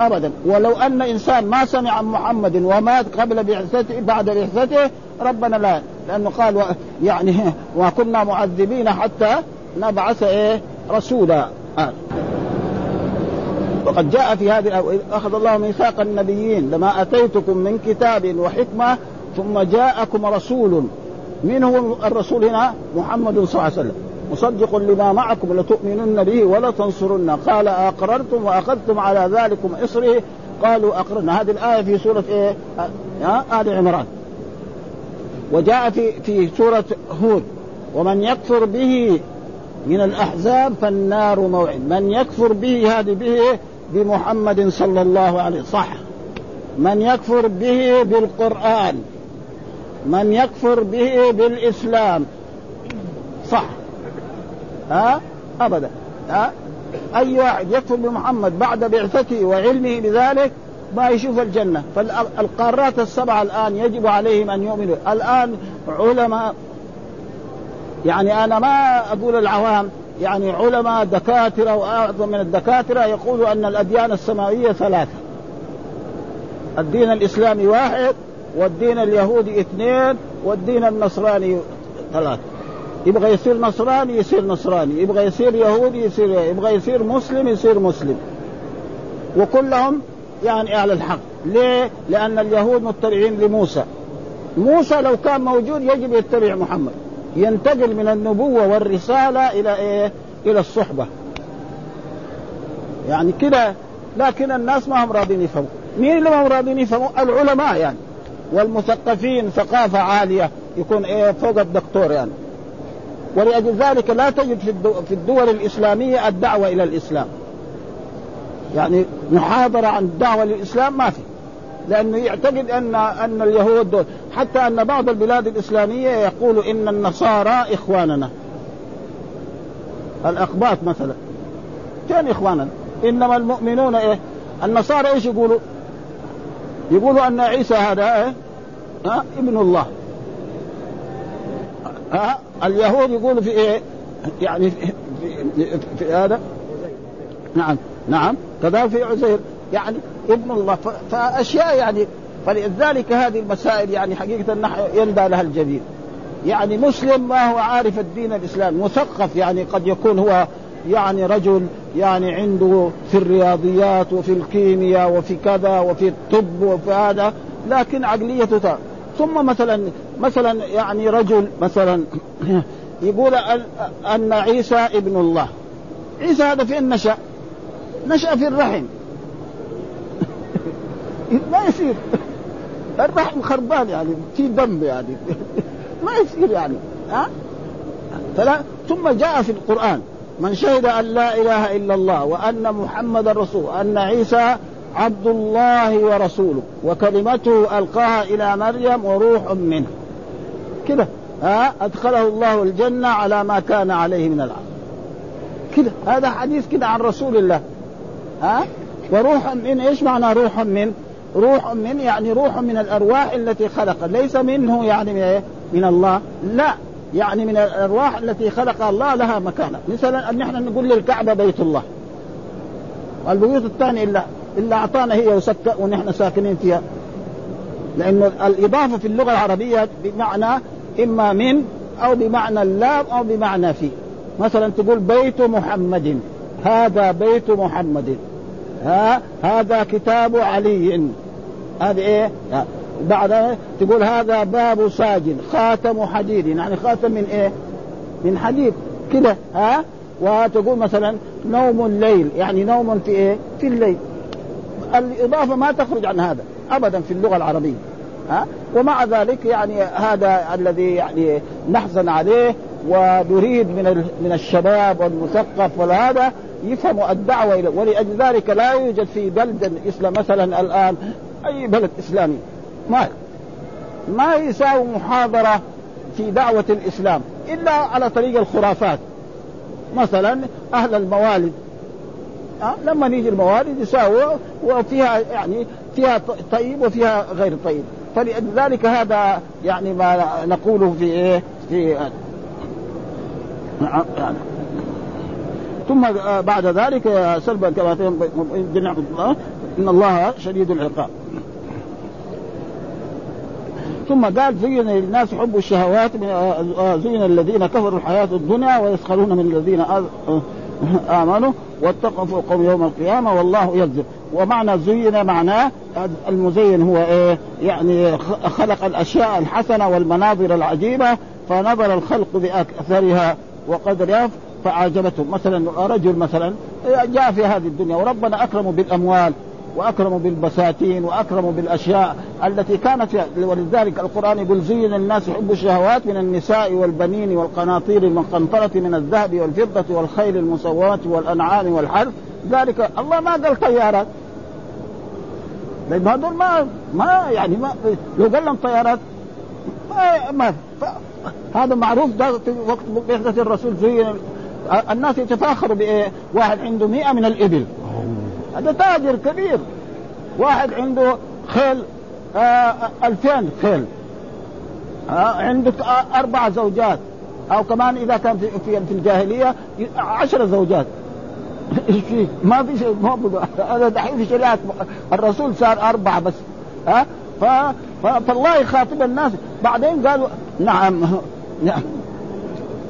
ابدا. ولو أن إنسان ما سمع عن محمد ومات قبل بعثته بعد بعثته ربنا لا. لأنه قال يعني [laughs] وكنا معذبين حتى نبعث إيه؟ رسولا. آه. وقد جاء في هذه أخذ الله ميثاق النبيين لما أتيتكم من كتاب وحكمة ثم جاءكم رسول. من هو الرسول هنا؟ محمد صلى الله عليه وسلم. مصدق لما معكم لتؤمنن به ولا تنصرن قال أقررتم وأخذتم على ذلكم اصري قالوا أقررنا. هذه الآية في سورة إيه؟ آه آل عمران. وجاء في في سورة هود. ومن يكفر به من الأحزاب فالنار موعد. من يكفر به هذه به بمحمد صلى الله عليه صح. من يكفر به بالقرآن من يكفر به بالإسلام. صح. ها؟ أبدا. ها؟ أي واحد يكفر بمحمد بعد بعثته وعلمه بذلك ما يشوف الجنة. فالقارات السبعة الآن يجب عليهم أن يؤمنوا. الآن علماء يعني أنا ما أقول العوام يعني علماء دكاترة وأعظم من الدكاترة يقولوا أن الأديان السماوية ثلاثة. الدين الإسلامي واحد والدين اليهودي اثنين والدين النصراني ثلاثة. يبغى يصير نصراني يصير نصراني يبغى يصير يهودي يصير يبغى يصير مسلم يصير مسلم. وكلهم يعني على الحق. ليه؟ لأن اليهود متبعين لموسى. موسى لو كان موجود يجب يتبع محمد. ينتقل من النبوة والرسالة إلى إيه؟ إلى الصحبة. يعني كده لكن الناس ما هم راضين يفهموا. مين اللي ما هم راضين يفهموا؟ العلماء يعني. والمثقفين ثقافة عالية يكون إيه؟ فوق الدكتور يعني. ولأجل ذلك لا تجد في الدول الإسلامية الدعوة إلى الإسلام. يعني محاضرة عن الدعوة للإسلام ما في. لأنه يعتقد أن أن اليهود دول حتى أن بعض البلاد الإسلامية يقول إن النصارى إخواننا. الأقباط مثلا. كان إخواننا إنما المؤمنون إيه؟ النصارى إيش يقولوا؟ يقولوا أن عيسى هذا إيه؟ ها؟ ابن الله. ها؟ اليهود يقولوا في إيه؟ يعني في, في, في هذا؟ نعم. نعم. كذا في عزير. يعني ابن الله. فأشياء يعني فلذلك هذه المسائل يعني حقيقة نحن يندى لها الجميل يعني مسلم ما هو عارف الدين الاسلامي مثقف يعني قد يكون هو يعني رجل يعني عنده في الرياضيات وفي الكيمياء وفي كذا وفي الطب وفي هذا لكن عقليته ثم مثلا مثلا يعني رجل مثلا [clears throat] يقول أن عيسى ابن الله. عيسى هذا فين نشأ؟ نشأ في الرحم. ما يصير. الرحم خربان يعني في دم يعني. [laughs] ما يصير يعني ها؟ فلا ثم جاء في القرآن من شهد أن لا إله إلا الله وأن محمد رسول أن عيسى عبد الله ورسوله وكلمته ألقاها إلى مريم وروح منه. كده ها؟ أدخله الله الجنة على ما كان عليه من العمل. كده هذا حديث كده عن رسول الله ها؟ وروح من إيش معنى روح من؟ روح من يعني روح من الأرواح التي خلق. ليس منه يعني من, إيه؟ من الله. لا. يعني من الأرواح التي خلق الله لها مكانة. مثلا أن نحن نقول للكعبة بيت الله. والبيوت الثانية الا إلا أعطانا هي وسك ونحن ساكنين فيها. لأنه الإضافة في اللغة العربية بمعنى إما من أو بمعنى اللام أو بمعنى في. مثلا تقول بيت محمد. هذا بيت محمد. ها هذا كتاب علي. هذا إيه؟ بعد تقول هذا باب ساجن خاتم حديد. يعني خاتم من إيه؟ من حديد. كده ها. وتقول مثلا نوم الليل. يعني نوم في إيه؟ في الليل. الإضافة ما تخرج عن هذا ابدا في اللغة العربية. ها. ومع ذلك يعني هذا الذي يعني نحزن عليه ونريد من من الشباب والمثقف وهذا يفهموا الدعوة إلى ولأجل ذلك لا يوجد في بلد اسلام مثلا الآن أي بلد إسلامي. ما ما يساوي محاضرة في دعوة الإسلام إلا على طريق الخرافات. مثلا أهل الموالد. أه؟ لما يجي الموالد يساووا وفيها يعني فيها طيب وفيها غير طيب. فلذلك هذا يعني ما نقوله في إيه؟ في يعني ثم بعد ذلك سلبا كما الله إن الله شديد العقاب. ثم قال زين للناس حب الشهوات زين الذين كفروا الحياة الدنيا ويسخرون من الذين آمنوا واتقوا فوقهم يوم القيامة والله يكذب ومعنى زين معناه المزين هو إيه؟ يعني خلق الأشياء الحسنة والمناظر العجيبة فنظر الخلق بأكثرها وقدرها فأعجبتهم مثلا رجل مثلا جاء في هذه الدنيا وربنا أكرمه بالأموال واكرموا بالبساتين واكرموا بالأشياء التي كانت ولذلك القرآن يقول زين الناس حب الشهوات من النساء والبنين والقناطير المقنطرة من الذهب والفضة والخيل المسومة والأنعام والحرث. ذلك الله ما قال طيارات. لأن هذول ما ما يعني ما لو قال لهم طيارات ما, ما هذا معروف. ده في وقت بعثة الرسول زين الناس يتفاخروا بإيه؟ واحد عنده مئة من الإبل. هذا تاجر كبير. واحد عنده خيل آه ألفين خيل آه عندك آه أربع زوجات. أو كمان إذا كان في في, في الجاهلية عشر زوجات. [laughs] إيش في؟ ما في شيء ما [laughs] هذا دحين في شريعة الرسول صار أربعة بس. ها؟ ف... فالله يخاطب الناس. بعدين قالوا نعم [laughs] نعم.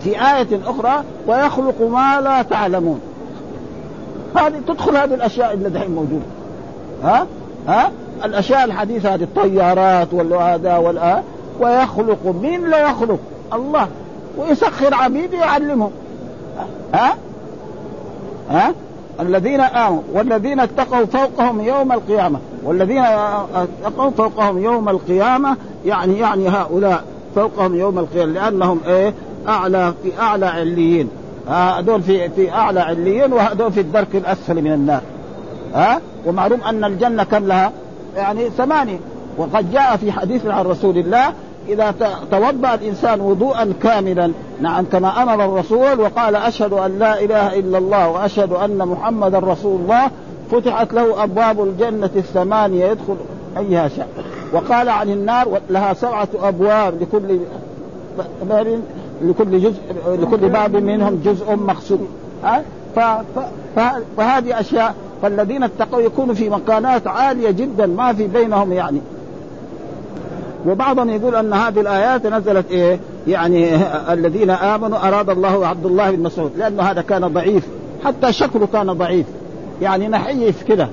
في آية أخرى ويخلق ما لا تعلمون. هذه تدخل هذه الأشياء اللي دحين موجوده ها؟ ها؟ الأشياء الحديثة هذه الطيارات والهذا والآ ويخلق مين لا يخلق؟ الله. ويسخر عبيده يعلمهم ها؟ ها؟ الذين آمنوا والذين اتقوا فوقهم يوم القيامة. والذين اتقوا فوقهم يوم القيامة يعني يعني هؤلاء فوقهم يوم القيامة لأنهم إيه؟ أعلى في أعلى عليين. هذول في في أعلى عليين وهذول في الدرك الأسفل من النار. ها؟ ومعلوم أن الجنة كم لها؟ يعني ثمانية. وقد جاء في حديث عن رسول الله إذا توضأ الإنسان وضوءا كاملا نعم كما أمر الرسول وقال أشهد أن لا إله إلا الله وأشهد أن محمدا رسول الله فتحت له أبواب الجنة الثمانية يدخل أيها شاء. وقال عن النار لها سبعة أبواب لكل لكل جزء لكل باب منهم جزء مقصود ها؟ فهذه أشياء. فالذين اتقوا يكونوا في مكانات عالية جدا ما في بينهم يعني. وبعضهم يقول أن هذه الآيات نزلت إيه؟ يعني [laughs] الذين آمنوا أراد الله عبد الله بن مسعود لأنه هذا كان ضعيف. حتى شكله كان ضعيف. يعني نحيف كده.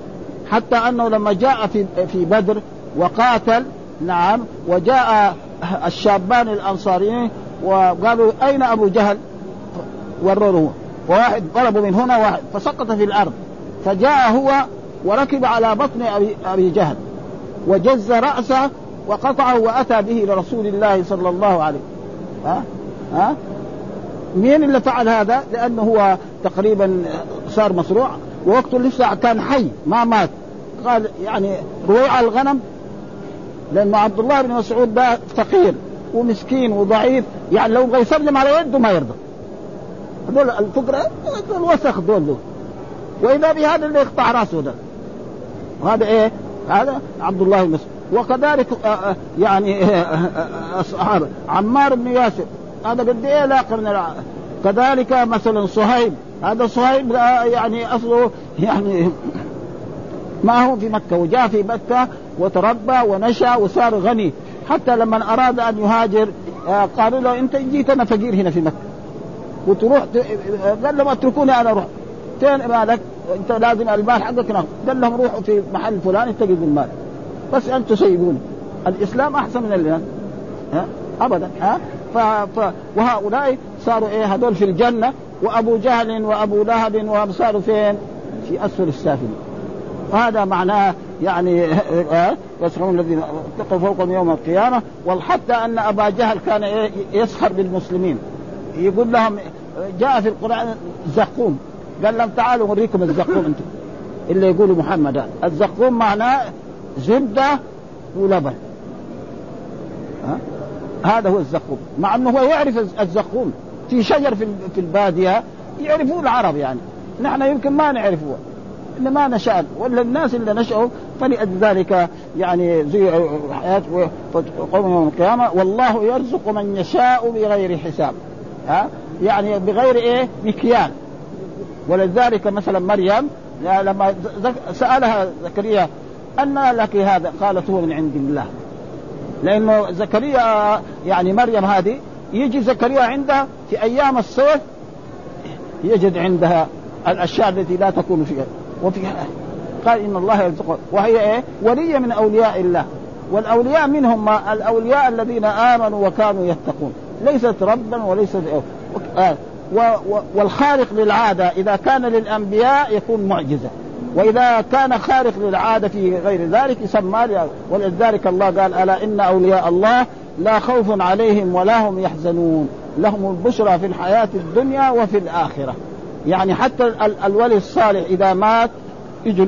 حتى أنه لما جاء في في بدر وقاتل نعم وجاء الشابان الأنصاريين وقالوا أين أبو جهل؟ ورروه وواحد ضربوا من هنا واحد فسقط في الأرض. فجاء هو وركب على بطن ابي جهل وجز رأسه وقطعه وأتى به لرسول الله صلى الله عليه ها؟ ها؟ مين اللي فعل هذا؟ لأنه هو تقريبا صار مصروع ووقته لسه كان حي ما مات. قال يعني رويع الغنم لأن عبد الله بن مسعود ده فقير. ومسكين وضعيف يعني لو يسلم على يده ما يرضى. هذول الفقراء الوسخ دول, دول وإذا بهذا اللي يقطع رأسه ده. هذا إيه؟ هذا عبد الله بن مسعود. وكذلك آه، آه، يعني آه، عمار بن ياسر. هذا قد إيه لاقى من كذلك مثلا صهيب. هذا صهيب يعني أصله يعني ما هو في مكة وجاء في مكة وتربى ونشأ وصار غني. حتى لما أراد أن يهاجر آه، قالوا له أنت جيتنا فقير هنا في مكة. وتروح قال لهم اتركوني أنا أروح. فين مالك؟ أنت لازم المال حقك ناخذ قال لهم روحوا في محل فلان تجد المال. بس أنتم سيبوني الإسلام أحسن من اللي ها؟ ابدا. ها؟ ف... ف... وهؤلاء صاروا إيه؟ هذول في الجنة. وأبو جهل وأبو لهب وصاروا فين؟ في أسفل السافلين. وهذا معناه يعني يسخرون الذين اتقوا فوقهم يوم القيامة. وحتى أن أبا جهل كان إيه؟ يسخر بالمسلمين. يقول لهم جاء في القرآن زقوم قال لهم تعالوا أوريكم الزقوم أنتم. اللي يقولوا محمد الزقوم معناه زبدة ولبن؟ هذا هو الزقوم. مع أنه هو يعرف الزقوم. في شجر في البادية يعرفوه العرب يعني. نحن يمكن ما نعرفه. إن ما ولا الناس اللي نشأوا فلذلك يعني زي حياة قوم يوم القيامة. والله يرزق من يشاء بغير حساب. ها؟ يعني بغير إيه؟ مكيال. ولذلك مثلا مريم لما سألها زكريا أن لك هذا؟ قالت هو من عند الله. لأنه زكريا يعني مريم هذه يجي زكريا عندها في أيام الصيف يجد عندها الأشياء التي لا تكون فيها. وفيها قال إن الله يرزقها وهي إيه؟ ولية من أولياء الله. والأولياء منهم ما الأولياء الذين آمنوا وكانوا يتقون. ليست ربا وليست آه. والخارق للعادة إذا كان للأنبياء يكون معجزة. وإذا كان خارق للعادة في غير ذلك يسمى ولذلك الله قال ألا إن أولياء الله لا خوف عليهم ولا هم يحزنون. لهم البشرى في الحياة الدنيا وفي الآخرة. يعني حتى الولي الصالح إذا مات يجوا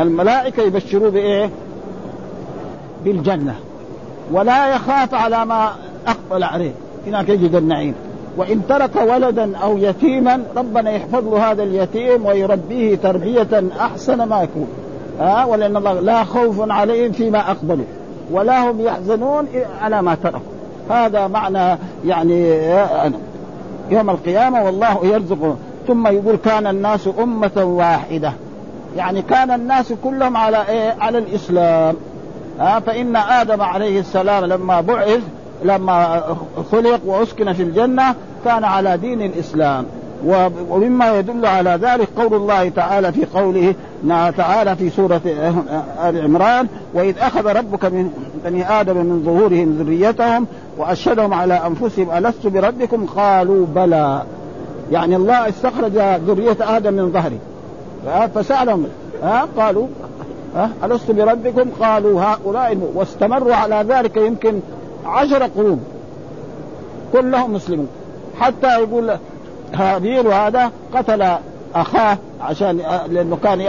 الملائكة يبشروه بإيه؟ بالجنة. ولا يخاف على ما أقبل عليه. هناك يجد النعيم. وإن ترك ولدا أو يتيما ربنا يحفظ له هذا اليتيم ويربيه تربية أحسن ما يكون. ها؟ أه؟ ولأن الله لا خوف عليهم فيما أقبلوا. ولا هم يحزنون على ما تركوا. هذا معنى يعني يوم القيامة والله يرزق ثم يقول كان الناس أمة واحدة. يعني كان الناس كلهم على إيه؟ على الإسلام. ها فإن آدم عليه السلام لما بعث لما خلق وأسكن في الجنة كان على دين الإسلام. ومما يدل على ذلك قول الله تعالى في قوله تعالى في سورة آل عمران وإذ أخذ ربك من بني آدم من ظهورهم ذريتهم وأشهدهم على أنفسهم ألست بربكم؟ قالوا بلى. يعني الله استخرج ذرية آدم من ظهره. فسألهم ها قالوا ها ألست بربكم؟ قالوا هؤلاء واستمروا على ذلك يمكن عشر قرون. كلهم مسلمون. حتى يقول هابيل وهذا قتل أخاه عشان لأنه كان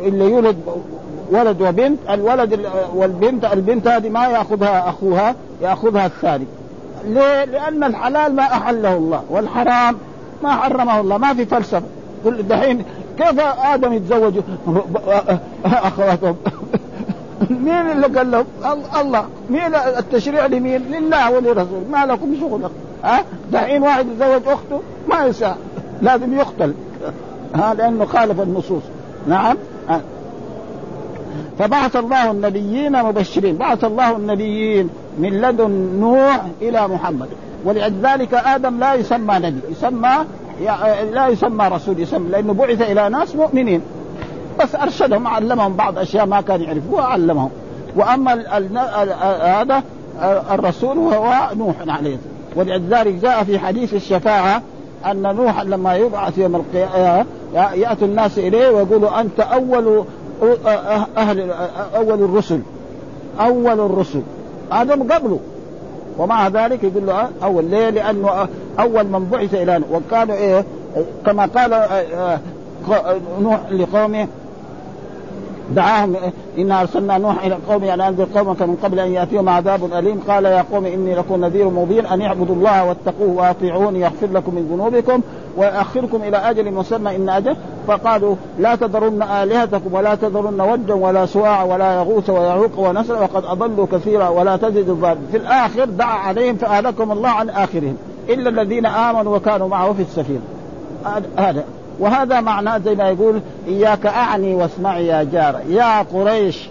اللي يولد ولد وبنت الولد والبنت البنت هذه ما يأخذها أخوها يأخذها الثاني. ليه؟ لأن الحلال ما أحله الله والحرام ما حرمه الله ما في فلسفة. دحين كيف آدم يتزوج؟ أخواته. مين اللي قال لهم؟ الله مين التشريع لمين؟ لله ولرسوله. ما لكم شغل. ها؟ دحين واحد يتزوج أخته ما يساء. لازم يقتل. ها؟ لأنه خالف النصوص. نعم؟ فبعث الله النبيين مبشرين. بعث الله النبيين من لدن نوح إلى محمد. ولذلك آدم لا يسمى نبي يسمى لا يسمى رسول يسمى لأنه بعث إلى ناس مؤمنين. بس أرشدهم علمهم بعض أشياء ما كانوا يعرفوها علمهم. وأما هذا الرسول هو نوح عليه. ولذلك جاء في حديث الشفاعة أن نوح لما يبعث يوم القيامة ياتي الناس إليه ويقولوا أنت أول أهل أول الرسل. أول الرسل. آدم قبله. ومع ذلك يقول له أول ليه؟ لأنه أول من بعث إلى وكانوا إيه؟ كما قال نوح لقومه دعاهم إنا أرسلنا نوح إلى قوم أن أنذر قومك من قبل أن يأتيهم عذاب أليم. قال يا قوم إني لكم نذير مبين أن اعبدوا الله واتقوه وأطيعوني يغفر لكم من ذنوبكم ويؤخركم إلى أجل مسمى. إن أجل فقالوا لا تذرن آلهتكم ولا تذرن وجا ولا سواع ولا يغوث ويعوق ونسر وقد أضلوا كثيرا ولا تزد الظالمين. في الآخر دعا عليهم فأهلكم الله عن آخرهم. إلا الذين آمنوا وكانوا معه في السفينة. هذا وهذا معناه زي ما يقول إياك أعني واسمعي يا جار. يا قريش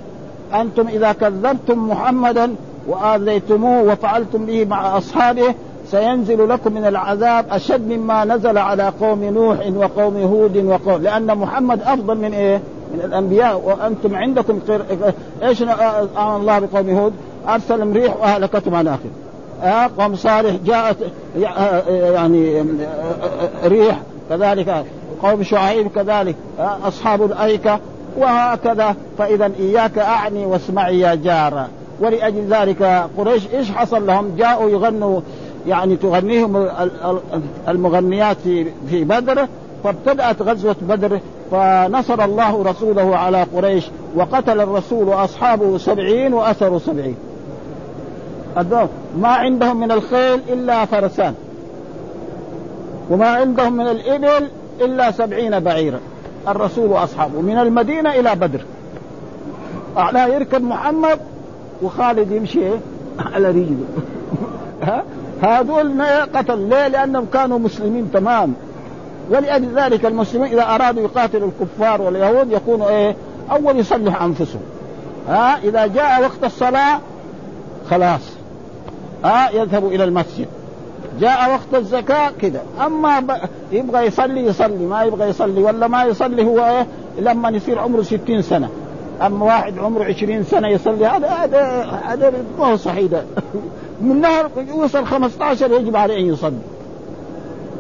أنتم إذا كذبتم محمدا وآذيتموه وفعلتم به مع أصحابه سينزل لكم من العذاب أشد مما نزل على قوم نوح وقوم هود وقوم لأن محمد أفضل من إيه؟ من الأنبياء وأنتم عندكم إيش أمر الله بقوم هود؟ أرسل ريح وأهلكتهم على آخر آه قوم صالح جاءت يعني ريح كذلك قوم شعيب كذلك آه أصحاب الأيكة وهكذا فإذا إياك أعني واسمعي يا جارة ولأجل ذلك قريش إيش حصل لهم؟ جاءوا يغنوا يعني تغنيهم المغنيات في بدر فابتدأت غزوة بدر فنصر الله رسوله على قريش وقتل الرسول وأصحابه سبعين وأسروا سبعين. ما عندهم من الخيل إلا فرسان. وما عندهم من الإبل إلا سبعين بعيرا الرسول وأصحابه من المدينة إلى بدر. أعلى يركب محمد وخالد يمشي على رجله. [laughs] ها؟ هذول قتل ليه؟ لأنهم كانوا مسلمين تمام. ولأجل ذلك المسلمين إذا أرادوا يقاتلوا الكفار واليهود يكونوا إيه؟ أول يصلح أنفسهم. ها؟ إذا جاء وقت الصلاة خلاص. ها؟ يذهبوا إلى المسجد. جاء وقت الزكاة كده. أما ب... يبغى يصلي يصلي. ما يبغى يصلي ولا ما يصلي هو إيه؟ لما يصير عمره ستين سنة. أما واحد عمره عشرين سنة يصلي هذا هذا هذا ما هو صحيح [laughs] من نهر يوصل 15 يجب عليه أن يصلي.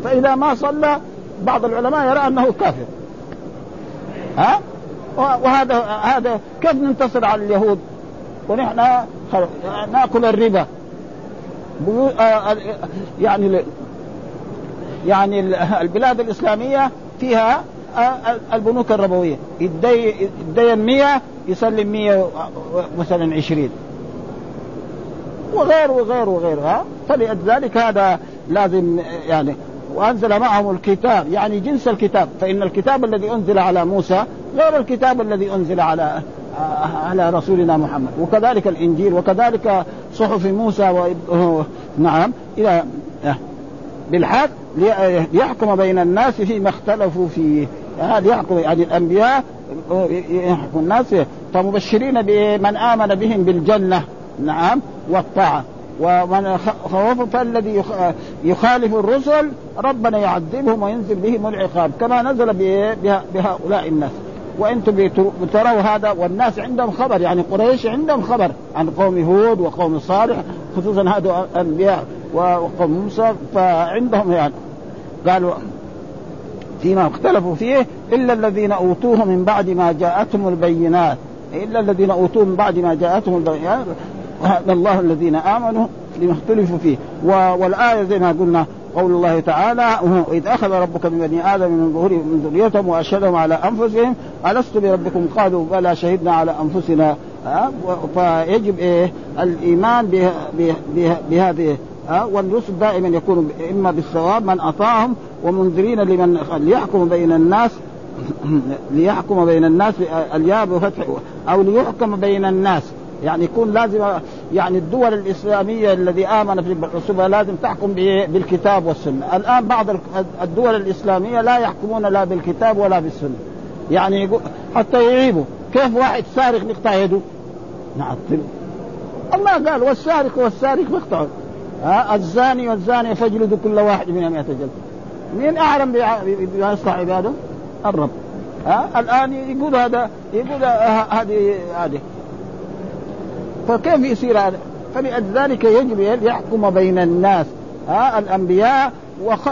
فإذا ما صلى بعض العلماء يرى أنه كافر. ها؟ وهذا هذا كيف ننتصر على اليهود؟ ونحن نأكل الربا. يعني يعني البلاد الإسلامية فيها البنوك الربوية. يدين 100 يسلم 100 مثلا 20 وغير وغير وغير ها؟ فلذلك هذا لازم يعني وأنزل معهم الكتاب يعني جنس الكتاب فإن الكتاب الذي أنزل على موسى غير الكتاب الذي أنزل على على رسولنا محمد. وكذلك الإنجيل وكذلك صحف موسى و... نعم إلى بالحق ليحكم بين الناس فيما اختلفوا فيه. هذا يحكم يعني الأنبياء يحكم الناس فمبشرين بمن آمن بهم بالجنة. نعم والطاعة. ومن خوف فالذي يخالف الرسل ربنا يعذبهم وينزل بهم العقاب. كما نزل بهؤلاء الناس. وأنتم تروا هذا والناس عندهم خبر. يعني قريش عندهم خبر عن قوم هود وقوم صالح خصوصا هذا الأنبياء وقوم موسى فعندهم يعني. قالوا فيما اختلفوا فيه إلا الذين أوتوه من بعد ما جاءتهم البينات. إلا الذين أوتوه من بعد ما جاءتهم البينات. وهذا الله الذين آمنوا لما اختلفوا فيه. والآية زي ما قلنا قول الله تعالى إذ أخذ ربك من بني آدم من ظهورهم من ذريتهم وأشهدهم على أنفسهم. ألست بربكم قالوا بلى شهدنا على أنفسنا. فيجب إيه؟ الإيمان بهذه. والرسل دائما يكون إما بالثواب من أطاعهم ومنذرين لمن ليحكم بين الناس ليحكم بين الناس الياء بفتح أو ليحكم بين الناس. يعني يكون لازم يعني الدول الإسلامية الذي آمن في الرسول لازم تحكم بالكتاب والسنة، الآن بعض الدول الإسلامية لا يحكمون لا بالكتاب ولا بالسنة. يعني حتى يعيبوا، كيف واحد سارق نقطع يده؟ نعطل. الله قال والسارق والسارق مقطع ها الزاني والزانية فاجلدوا كل واحد منهم 100 جلدة. مين أعلم بما يصلح عباده؟ الرب. ها الآن يقول هذا يقول هذه هذه فكيف يصير هذا؟ فلذلك يجب أن يحكم بين الناس ها الأنبياء وخ...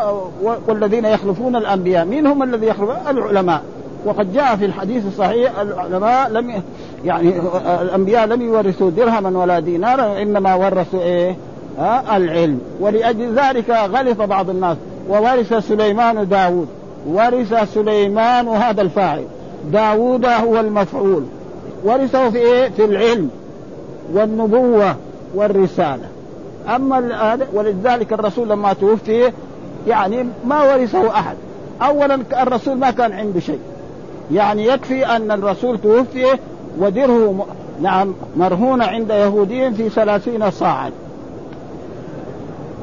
والذين يخلفون الأنبياء، مين هم الذي يخلفون؟ العلماء، وقد جاء في الحديث الصحيح العلماء لم. يعني الأنبياء لم يورثوا درهما ولا دينارا انما ورثوا إيه؟ ها العلم، ولأجل ذلك غلط بعض الناس وورث سليمان داوود ورث سليمان هذا الفاعل داوود هو المفعول ورثه في إيه؟ في العلم والنبوة والرسالة. أما ولذلك الرسول لما توفي يعني ما ورثه أحد. أولا الرسول ما كان عنده شيء. يعني يكفي أن الرسول توفي ودره نعم مرهون عند يهودي في ثلاثين صاعا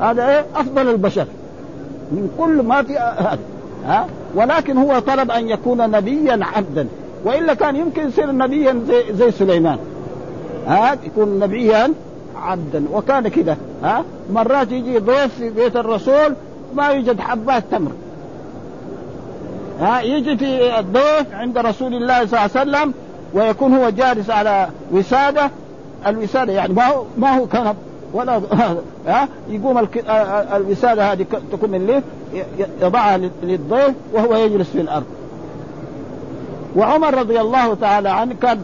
هذا إيه؟ أفضل البشر. من كل ما في هذا. ها؟ ولكن هو طلب أن يكون نبيا عبدا. وإلا كان يمكن يصير نبيا زي, زي سليمان. ها يكون نبيا عبدا. وكان كده ها مرات يجي ضيف في بيت الرسول ما يوجد حبات تمر. ها يجي في الضيف عند رسول الله صلى الله عليه وسلم ويكون هو جالس على وسادة. الوسادة يعني ما هو ما هو كنب ولا [laughs] ها يقوم الوسادة هذه تكون من الليل يضعها للضيف وهو يجلس في الأرض. وعمر رضي الله تعالى عنه كان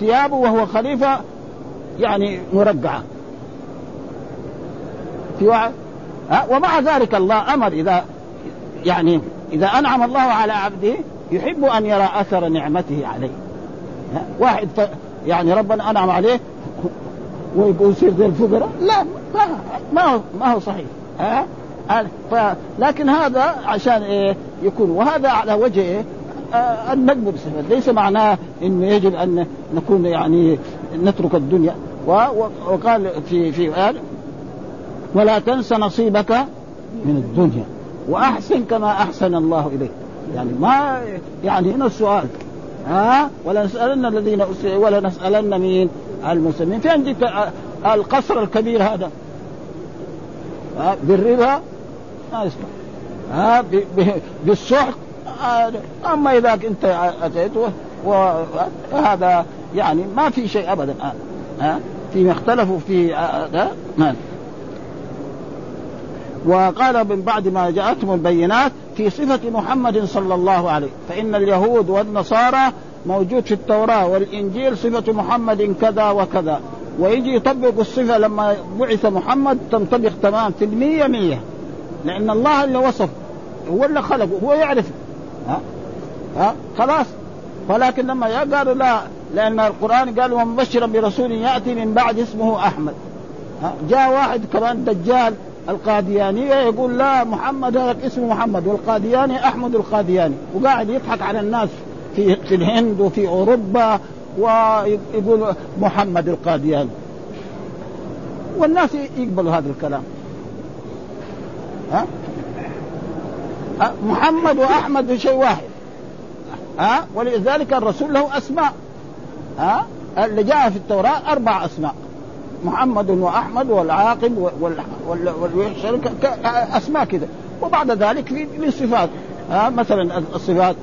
ثيابه وهو خليفة يعني مرقعه في واحد؟ ومع ذلك الله أمر إذا يعني إذا أنعم الله على عبده يحب أن يرى أثر نعمته عليه. واحد ف... يعني ربنا أنعم عليه ويقول يصير زي الفقراء؟ لا ما ما هو ما هو صحيح. ها؟ ف... لكن هذا عشان إيه؟ يكون وهذا على وجه إيه؟ آه النجم بالصفات ليس معناه إنه يجب أن نكون يعني نترك الدنيا. وقال في في آل ولا تنس نصيبك من الدنيا. وأحسن كما أحسن الله إليك. يعني ما يعني هنا السؤال. ها؟ ولا نسالن الذين ولا نسالن مين المسلمين. فين جبت القصر الكبير هذا؟ ها؟ بالربا؟ ما يسمع. ها؟ بالسحق؟ أما إذا أنت أتيت وهذا يعني ما في شيء ابدا. الان ها فيما اختلفوا في هذا وقال من بعد ما جاءتهم البينات في صفة محمد صلى الله عليه. فإن اليهود والنصارى موجود في التوراة والإنجيل صفة محمد كذا وكذا. ويجي يطبق الصفة لما بعث محمد تنطبق تمام في المية مية. لأن الله اللي وصف هو اللي خلقه هو يعرف ها؟ ها؟ خلاص. ولكن لما قالوا لا لأن القرآن قال ومبشرا برسول يأتي من بعد اسمه أحمد. ها؟ جاء واحد كمان دجال القاديانية يقول لا محمد هذا اسمه محمد والقادياني أحمد القادياني. وقاعد يضحك على الناس في في الهند وفي أوروبا ويقول محمد القادياني. والناس يقبلوا هذا الكلام. ها؟ محمد وأحمد شيء واحد. ها؟ ولذلك الرسول له أسماء. ها؟ اللي جاء في التوراة أربع أسماء. محمد وأحمد والعاقب والشرك أسماء كذا وبعد ذلك في صفات. ها؟ مثلا الصفات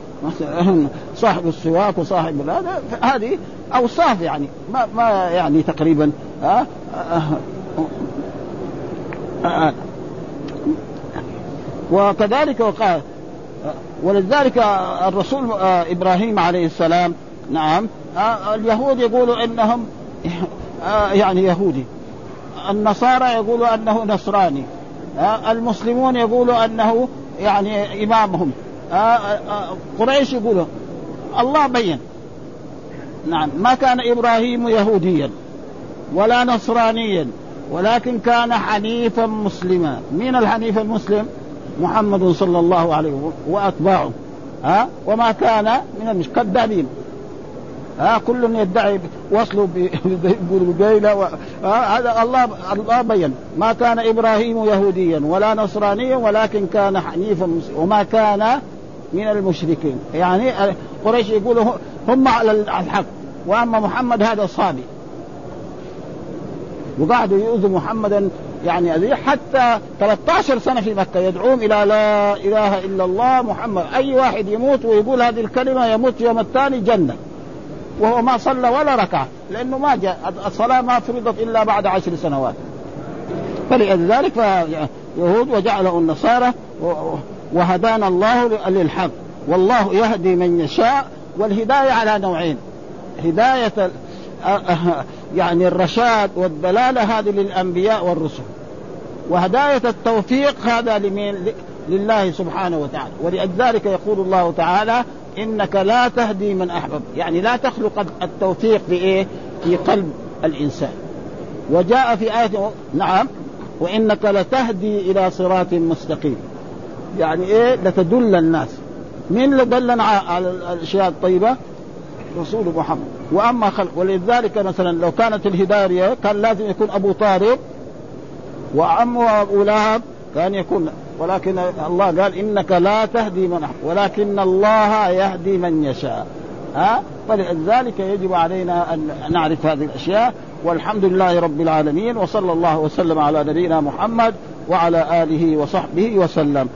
صاحب السواك وصاحب هذا هذه أوصاف يعني. ما ما يعني تقريبا. ها؟ وكذلك وقال ولذلك الرسول إبراهيم عليه السلام نعم اليهود يقولوا إنهم يعني يهودي النصارى يقولوا أنه نصراني المسلمون يقولوا أنه يعني إمامهم قريش يقولوا الله بين نعم ما كان إبراهيم يهوديا ولا نصرانيا ولكن كان حنيفا مسلما من الحنيف المسلم؟ محمد صلى الله عليه وسلم وأتباعه ها؟ وما كان من كذابين ها؟ كل يدعي وصله بقيلة هذا الله الله بين. ما كان إبراهيم يهوديا ولا نصرانيا ولكن كان حنيفا وما كان من المشركين. يعني قريش يقولوا هم على الحق. وأما محمد هذا صابي وقعدوا يؤذوا محمدا يعني أذيه حتى 13 سنة في مكة يدعوهم إلى لا إله إلا الله محمد. أي واحد يموت ويقول هذه الكلمة يموت يوم الثاني جنة. وهو ما صلى ولا ركعة لأنه ما جاء الصلاة ما فرضت إلا بعد عشر سنوات. فلذلك يهود وجعله النصارى وهدانا الله للحق. والله يهدي من يشاء والهداية على نوعين. هداية يعني الرشاد والدلالة هذه للأنبياء والرسل. وهداية التوفيق هذا لمين؟ لله سبحانه وتعالى. ولذلك يقول الله تعالى إنك لا تهدي من أحببت. يعني لا تخلق التوفيق في إيه؟ في قلب الإنسان. وجاء في آية نعم. وإنك لتهدي إلى صراط مستقيم. يعني إيه؟ لتدل الناس. مين اللي دلنا على الأشياء الطيبة؟ رسول محمد. وأما خلق ولذلك مثلا لو كانت الهداية كان لازم يكون أبو طالب وعمه أبو لهب كان يكون ولكن الله قال إنك لا تهدي من ولكن الله يهدي من يشاء. ها؟ فلذلك يجب علينا أن نعرف هذه الأشياء والحمد لله رب العالمين وصلى الله وسلم على نبينا محمد وعلى آله وصحبه وسلم.